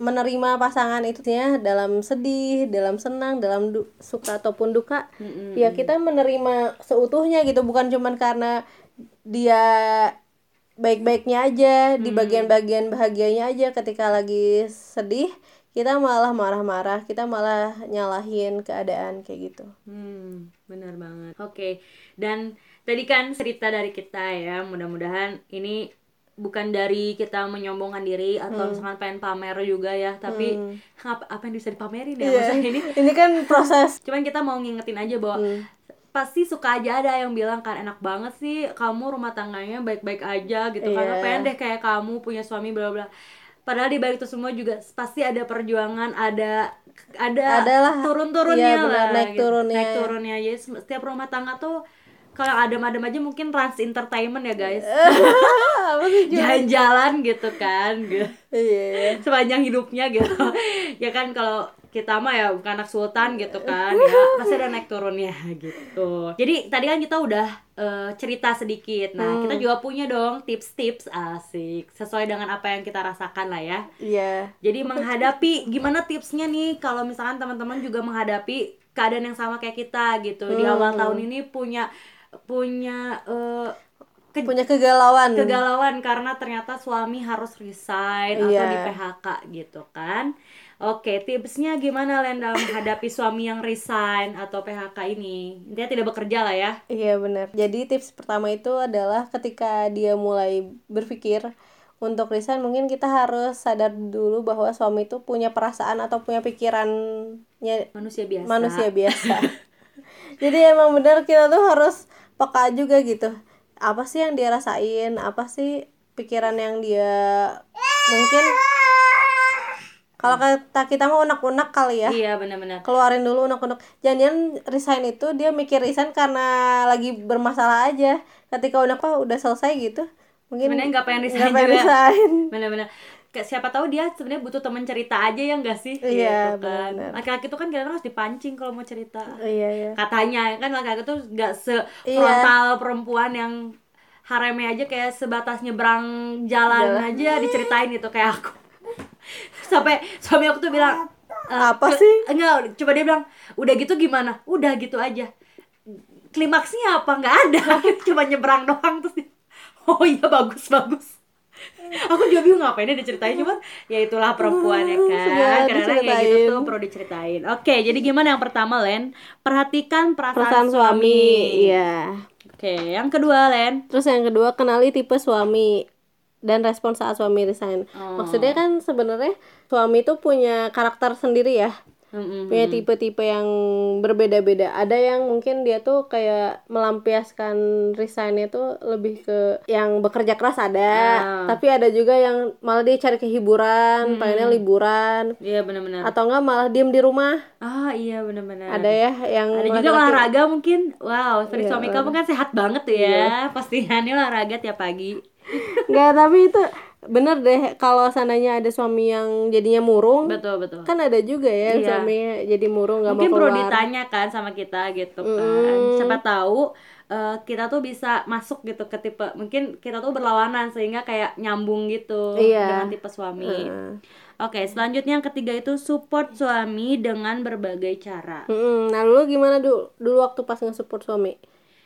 menerima pasangan itu ya dalam sedih, dalam senang, dalam du- suka ataupun duka.
Mm-mm.
Ya kita menerima seutuhnya gitu, bukan cuman karena dia baik-baiknya aja, di bagian-bagian bahagianya aja ketika lagi sedih, kita malah marah-marah, kita malah nyalahin keadaan kayak gitu.
Hmm, benar banget. Oke, dan tadi kan cerita dari kita ya, mudah-mudahan ini bukan dari kita menyombongkan diri atau misalkan pengen pamer juga ya, tapi apa, apa yang bisa dipamerin ya maksudnya ini.
Ini kan proses.
Cuman kita mau ngingetin aja bahwa pasti suka aja ada yang bilang kan enak banget sih kamu rumah tangganya baik-baik aja gitu karena
Iya.
pengen deh kayak kamu punya suami bla bla. Padahal di balik itu semua juga pasti ada perjuangan, ada ada
Adalah,
turun-turunnya
iya, benar,
lah
naik
gitu.
turunnya.
naik turunnya jadi setiap rumah tangga tuh kalau adem-adem aja mungkin trans entertainment ya guys. Jalan-jalan gitu kan gitu.
Iya.
sepanjang hidupnya gitu. Ya kan kalau kita mah ya bukan anak sultan gitu kan ya. Pasti ada naik turunnya gitu. Jadi tadi kan kita udah eh, cerita sedikit. Nah kita juga punya dong tips-tips asik sesuai dengan apa yang kita rasakan lah ya.
Iya.
jadi menghadapi gimana tipsnya nih kalau misalkan teman-teman juga menghadapi keadaan yang sama kayak kita gitu. Di awal tahun ini punya punya eh, ke-
punya kegalauan
kegalauan karena ternyata suami harus resign atau
Iya.
di PHK gitu kan. Oke, tipsnya gimana Len dalam menghadapi suami yang resign atau PHK ini? Intinya tidak bekerja lah ya.
Iya benar. Jadi tips pertama itu adalah ketika dia mulai berpikir untuk resign mungkin kita harus sadar dulu bahwa suami itu punya perasaan atau punya pikirannya
Manusia biasa.
manusia biasa. Jadi emang benar kita tuh harus peka juga gitu. Apa sih yang dia rasain? Apa sih pikiran yang dia mungkin kalau kata kita mau unek-unek kali ya
Iya, benar-benar.
keluarin dulu unek-unek jangan resign itu dia mikir resign karena lagi bermasalah aja ketika unek udah selesai gitu mungkin
Sebenarnya nggak pengen resign
nggak pengen
juga.
resign.
Benar-benar. Kayak siapa tahu dia sebenarnya butuh teman cerita aja ya enggak sih?
Iya,
Gitu kan. Laki-laki tuh kan kadang harus dipancing kalau mau cerita.
iya iya
katanya kan laki-laki tuh nggak
Iya.
sefrontal perempuan yang haremnya aja kayak sebatas nyebrang jalan,
Jalan.
aja diceritain gitu kayak aku sampai suami aku tuh bilang "Eh,
Apa
ke-
sih?
enggak coba dia bilang udah gitu gimana udah gitu aja klimaksnya apa nggak ada cuma nyebrang doang terus dia, oh iya bagus bagus aku juga bingung ngapain diceritain cuman ya itulah perempuan ya kan.
Ya,
kadang-kadang kayak gitu tuh perlu diceritain. Oke jadi gimana yang pertama Len? Perhatikan perasaan,
perasaan suami. iya.
Oke yang kedua Len?
Terus yang kedua kenali tipe suami dan respon saat suami resign.
Oh.
maksudnya kan sebenarnya suami itu punya karakter sendiri ya
Mm-mm.
punya tipe-tipe yang berbeda-beda. Ada yang mungkin dia tuh kayak melampiaskan resignnya tuh lebih ke yang bekerja keras ada
Ah.
tapi ada juga yang malah dia cari kehiburan
Hmm.
pengennya liburan.
Iya benar-benar.
Atau enggak malah diem di rumah.
Ah iya benar-benar.
Ada ya yang
ada juga olahraga mungkin. Wow seperti
Iya,
suami kamu kan sehat banget tuh ya. Postingannya olahraga tiap pagi.
Enggak, tapi itu bener deh kalau seandainya ada suami yang jadinya murung
betul betul
kan ada juga ya
Iya.
suaminya jadi murung nggak mau
mungkin perlu
keluar
ditanya kan sama kita gitu kan
Mm.
siapa tahu eh, kita tuh bisa masuk gitu ke tipe mungkin kita tuh berlawanan sehingga kayak nyambung gitu
Iya.
dengan tipe suami
Heeh.
oke selanjutnya yang ketiga itu support suami dengan berbagai cara
Mm-mm. nah dulu gimana dulu dulu waktu pas nge-support suami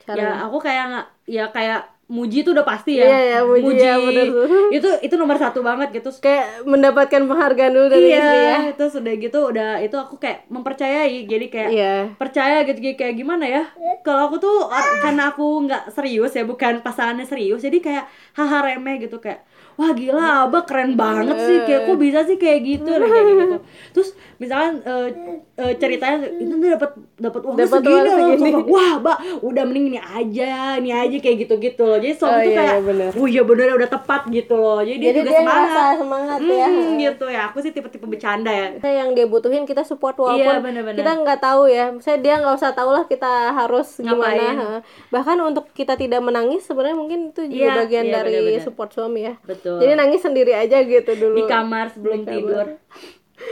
ya
cara
aku kayak ya kayak muji tuh udah pasti ya.
Iya, ya, muji, ya, bener.
itu itu nomor satu banget gitu.
Kayak mendapatkan penghargaan dulu dari
iya
istri ya.
itu sudah gitu udah itu aku kayak mempercayai. Jadi kayak
iya.
percaya gitu kayak- kayak gimana ya? Kalau aku tuh or- karena aku nggak serius ya bukan pasangannya serius jadi kayak haha remeh gitu kayak wah gila abah keren banget sih kayak kok bisa sih kayak gitu? Kayak gitu. Terus misalkan eh, eh, ceritanya itu tuh dapat dapat uang
Dapat
segini loh.
segini.
Terus, wah mbak udah mending ini aja ini aja kayak gitu gitu loh jadi suami
Oh,
tuh
iya,
kayak
iya, bener.
oh iya bener udah tepat gitu loh. Jadi,
jadi
dia juga
dia
semangat.
semangat ya.
Hmm, gitu ya. Aku sih tipe-tipe bercanda ya.
Yang dia butuhin kita support
Iya,
walaupun
bener-bener.
kita nggak tahu ya. Saya dia nggak usah tahu lah kita harus
Ngapain.
gimana bahkan untuk kita tidak menangis sebenarnya mungkin itu juga
Iya,
bagian
iya,
dari
bener-bener.
support suami ya.
Betul.
Jadi nangis sendiri aja gitu dulu.
Di kamar sebelum
Di kamar.
tidur.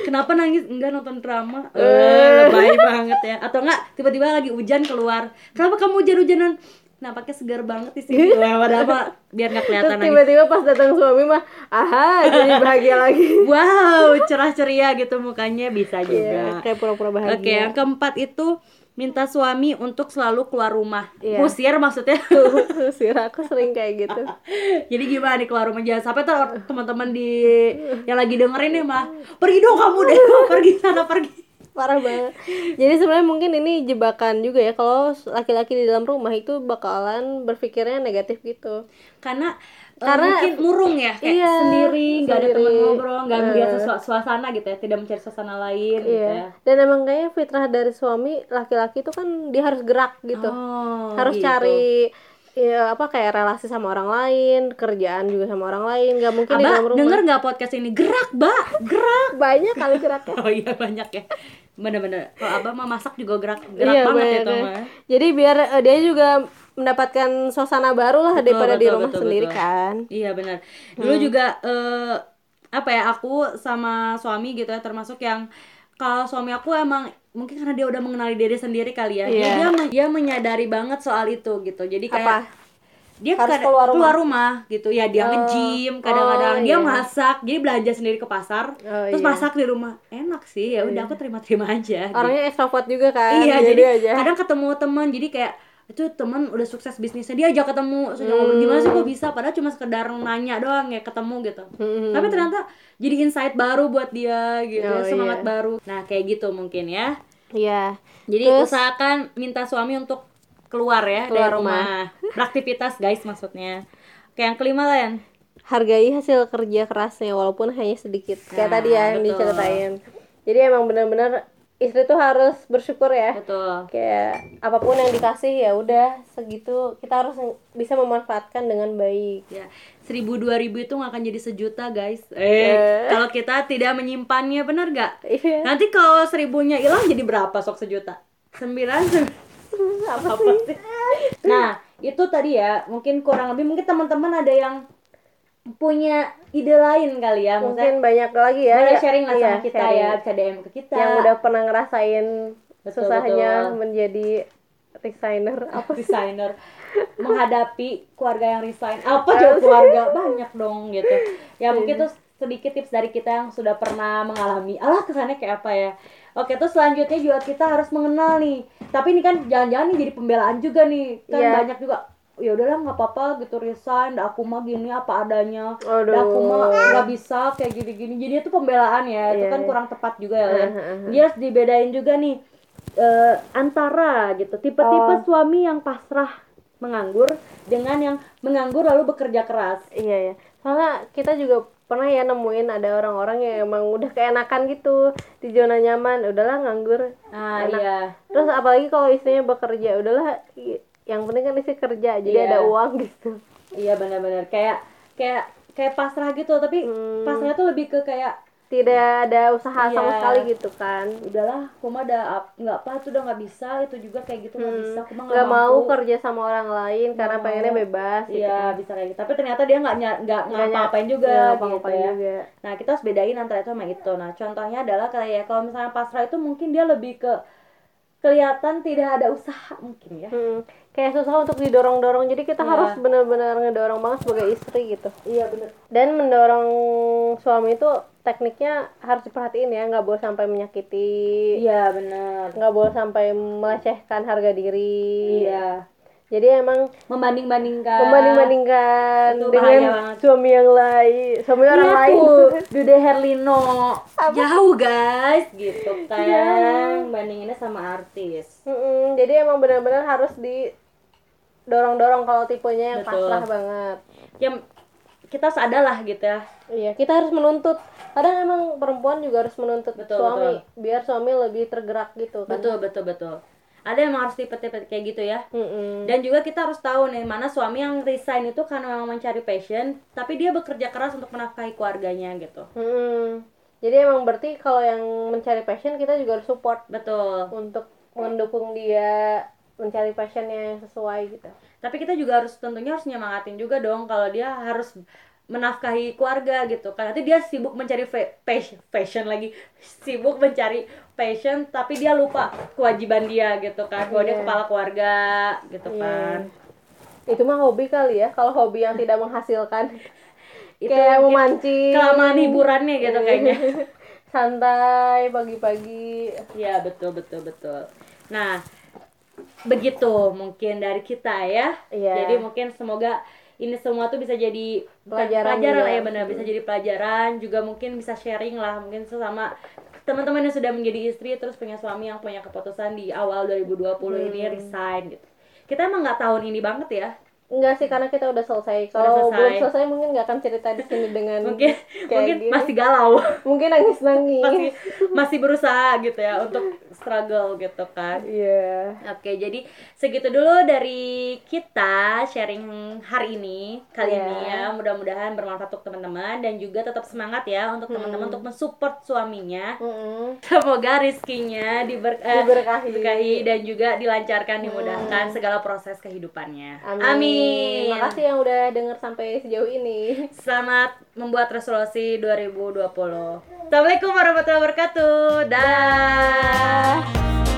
Kenapa nangis? Enggak nonton drama.
Eh.
eh lebay banget ya. Atau enggak tiba-tiba lagi hujan keluar. Kenapa kamu hujan-hujanan nampaknya segar banget di sini. Padahal mah biar nggak
terus
kelihatan nangis
tiba-tiba pas datang suami mah aha jadi bahagia lagi.
Wow cerah ceria gitu mukanya bisa
Iya,
juga.
kayak pura-pura bahagia.
Oke yang keempat itu minta suami untuk selalu keluar rumah.
Iya.
usir maksudnya.
Sih aku sering kayak gitu.
Jadi gimana nih keluar rumah jangan sampai teman-teman di yang lagi dengerin nih mah pergi dong kamu deh pergi sana pergi
parah banget jadi sebenarnya mungkin ini jebakan juga ya kalau laki-laki di dalam rumah itu bakalan berpikirnya negatif gitu
karena eh,
Karena-
mungkin murung ya kayak
Iya,
sendiri nggak ada teman ngobrol nggak melihat
Eh.
sesua- suasana gitu ya tidak mencari suasana lain gitu ya
Iya. Dan emang kayaknya fitrah dari suami laki-laki itu kan dia harus gerak gitu.
Oh,
harus
gitu.
cari ya apa kayak relasi sama orang lain, kerjaan juga sama orang lain. Gak mungkin di
Abah
dalam rumah.
denger nggak podcast ini gerak mbak gerak
Banyak kali geraknya.
oh iya banyak ya bener-bener kalau abah mah masak juga gerak gerak
Iya,
banget ya tuh
ya.
mah
Jadi biar eh, dia juga mendapatkan suasana baru lah daripada di
betul,
rumah
betul,
sendiri
betul.
kan.
Iya benar. Dulu juga eh, apa ya aku sama suami gitu ya termasuk yang kalau suami aku emang mungkin karena dia udah mengenali diri sendiri kali ya.
Iya.
Dia dia menyadari banget soal itu gitu. Jadi kayak
Apa?
dia
Harus keluar rumah?
rumah gitu. Ya dia
Oh.
nge-gym, kadang-kadang
Oh,
dia
iya.
masak, jadi belanja sendiri ke pasar,
Oh,
terus
iya.
masak di rumah. Enak sih. Ya udah aku terima-terima aja. gitu.
Orangnya ekstrovert juga kan.
Iya,
jadi,
jadi
aja.
kadang ketemu teman jadi kayak itu temen udah sukses bisnisnya. Dia ajak ketemu. Dia ngobrol gimana sih kok bisa? Padahal cuma sekedar nanya doang ya ketemu gitu.
Hmm.
tapi ternyata jadi insight baru buat dia gitu
Oh,
semangat
iya.
baru. Nah kayak gitu mungkin ya.
Iya.
jadi
Terus-
usahakan minta suami untuk keluar ya
Keluar
dari rumah, beraktivitas guys maksudnya. Oke yang kelima Len.
Hargai hasil kerja kerasnya walaupun hanya sedikit. Kayak
Nah,
tadi ya yang
betul.
diceritain. Jadi emang benar-benar istri tuh harus bersyukur ya.
Betul.
Kayak apa pun yang dikasih ya udah segitu. Kita harus bisa memanfaatkan dengan baik.
Ya seribu dua ribu itu nggak akan jadi sejuta guys.
Eh.
eh kalau kita tidak menyimpannya benar gak
iya.
Nanti kalau seribunya hilang jadi berapa sok sejuta? Sembilan
apa
apa? sih? Nah, itu tadi ya, mungkin kurang lebih mungkin teman-teman ada yang punya ide lain kali ya, maksudnya
mungkin banyak lagi ya
boleh
ya-
sharing lah
iya,
sama kita
sharing.
ya, bisa DM ke kita.
yang udah pernah ngerasain
Betul,
susahnya
betul.
menjadi desainer apa
desainer menghadapi keluarga yang resign. Apa jauh keluarga banyak dong gitu. Ya mungkin tuh sedikit tips dari kita yang sudah pernah mengalami. Alah kesannya kayak apa ya? Oke, terus selanjutnya juga kita harus mengenal nih. Tapi ini kan jangan-jangan nih jadi pembelaan juga nih. Kan
Iya.
banyak juga ya udahlah nggak apa-apa gitu resign dah aku mah gini apa adanya
Aduh.
dah aku mah nggak bisa kayak gini-gini jadi itu pembelaan ya itu
Iya,
kan
iya.
kurang tepat juga ya.
Uh, uh, uh.
dia harus dibedain juga nih eh, antara gitu tipe-tipe
Oh.
suami yang pasrah menganggur dengan yang menganggur lalu bekerja keras
Iya ya. Soalnya kita juga pernah ya nemuin ada orang-orang yang emang udah keenakan gitu di zona nyaman, udahlah nganggur.
nah
Enak.
iya
Terus apalagi kalau istrinya bekerja, udahlah yang penting kan istri kerja, jadi
Iya.
ada uang gitu.
iya benar-benar kayak kayak kayak pasrah gitu tapi
Hmm.
pasrah tuh lebih ke kayak
Tidak ada usaha sama
Iya.
sekali gitu kan.
udahlah aku mah ada nggak apa tuh udah nggak bisa itu juga kayak gitu nggak
Hmm.
bisa aku mah
Nggak mau kerja sama orang lain karena
Nggak
pengennya
mau.
bebas gitu.
Iya bisa kayak gitu. Tapi ternyata dia nggak nggak ngapa-ngapain juga
nggak
gitu ya.
juga.
Nah kita harus bedain antara itu sama itu. Nah contohnya adalah kayak kalau misalnya pasrah itu mungkin dia lebih ke kelihatan tidak ada usaha mungkin ya.
Hmm. Kayak susah untuk didorong-dorong, jadi kita
Iya.
harus benar-benar ngedorong banget sebagai istri gitu.
Iya bener.
dan mendorong suami itu tekniknya harus diperhatiin ya nggak boleh sampai menyakiti
Iya bener.
nggak boleh sampai melecehkan harga diri
Iya.
jadi emang
Membanding-bandingkan.
membanding-bandingkan dengan
banget.
suami yang lain suami orang
Iya
lain
Dude Herlino jauh guys gitu kan
Jauh.
bandinginnya sama artis
Mm-mm, jadi emang benar-benar harus didorong-dorong kalau tipenya yang
Betul.
pasrah banget
yang kita harus ada lah gitu ya
Iya, kita harus menuntut. Kadang emang perempuan juga harus menuntut
Betul,
suami biar suami lebih tergerak gitu kan.
betul betul betul ada yang harus tipe-tipe kayak gitu ya
Mm-mm.
dan juga kita harus tahu nih mana suami yang resign itu karena memang mencari passion tapi dia bekerja keras untuk menafkahi keluarganya gitu
Mm-mm. Jadi emang berarti kalau yang mencari passion kita juga harus support
betul
untuk mendukung dia mencari passionnya yang sesuai gitu.
tapi kita juga harus tentunya harus nyemangatin juga dong kalau dia harus menafkahi keluarga gitu kan nanti dia sibuk mencari passion, passion lagi sibuk mencari passion tapi dia lupa kewajiban dia gitu kan bahwa dia
Iya.
kepala keluarga gitu
Iya.
kan
Itu mah hobi kali ya. Kalau hobi yang tidak menghasilkan
itu
kayak memancing.
kelamaan hiburannya gitu kayaknya
Santai pagi-pagi.
Iya betul betul betul. Nah begitu mungkin dari kita ya.
Iya.
Jadi mungkin semoga ini semua tuh bisa jadi
Pelajaran
pelajaran
juga.
lah ya benar bisa jadi pelajaran juga mungkin bisa sharing lah mungkin sesama teman-teman yang sudah menjadi istri terus punya suami yang punya keputusan di awal 2020 ini
Hmm.
resign gitu. Kita emang nggak tahun ini banget ya.
Enggak sih karena kita udah selesai. Kalau
selesai.
belum selesai mungkin nggak akan cerita di sini dengan
Mungkin
kayak
mungkin
gini.
masih galau.
mungkin nangis-nangis.
masih masih berusaha gitu ya untuk struggle gitu kan.
Iya.
Oke, jadi segitu dulu dari kita sharing hari ini kali
Iya.
ini ya. Mudah-mudahan bermanfaat untuk teman-teman dan juga tetap semangat ya untuk teman-teman untuk mensupport suaminya.
Mm-mm.
Semoga rizkinya diber, eh,
Diberkahi.
diberkahi dan juga dilancarkan, dimudahkan segala proses kehidupannya.
Amin. Makasih yang udah denger sampai sejauh ini.
Selamat membuat resolusi 2020. Assalamualaikum warahmatullahi wabarakatuh. Dah.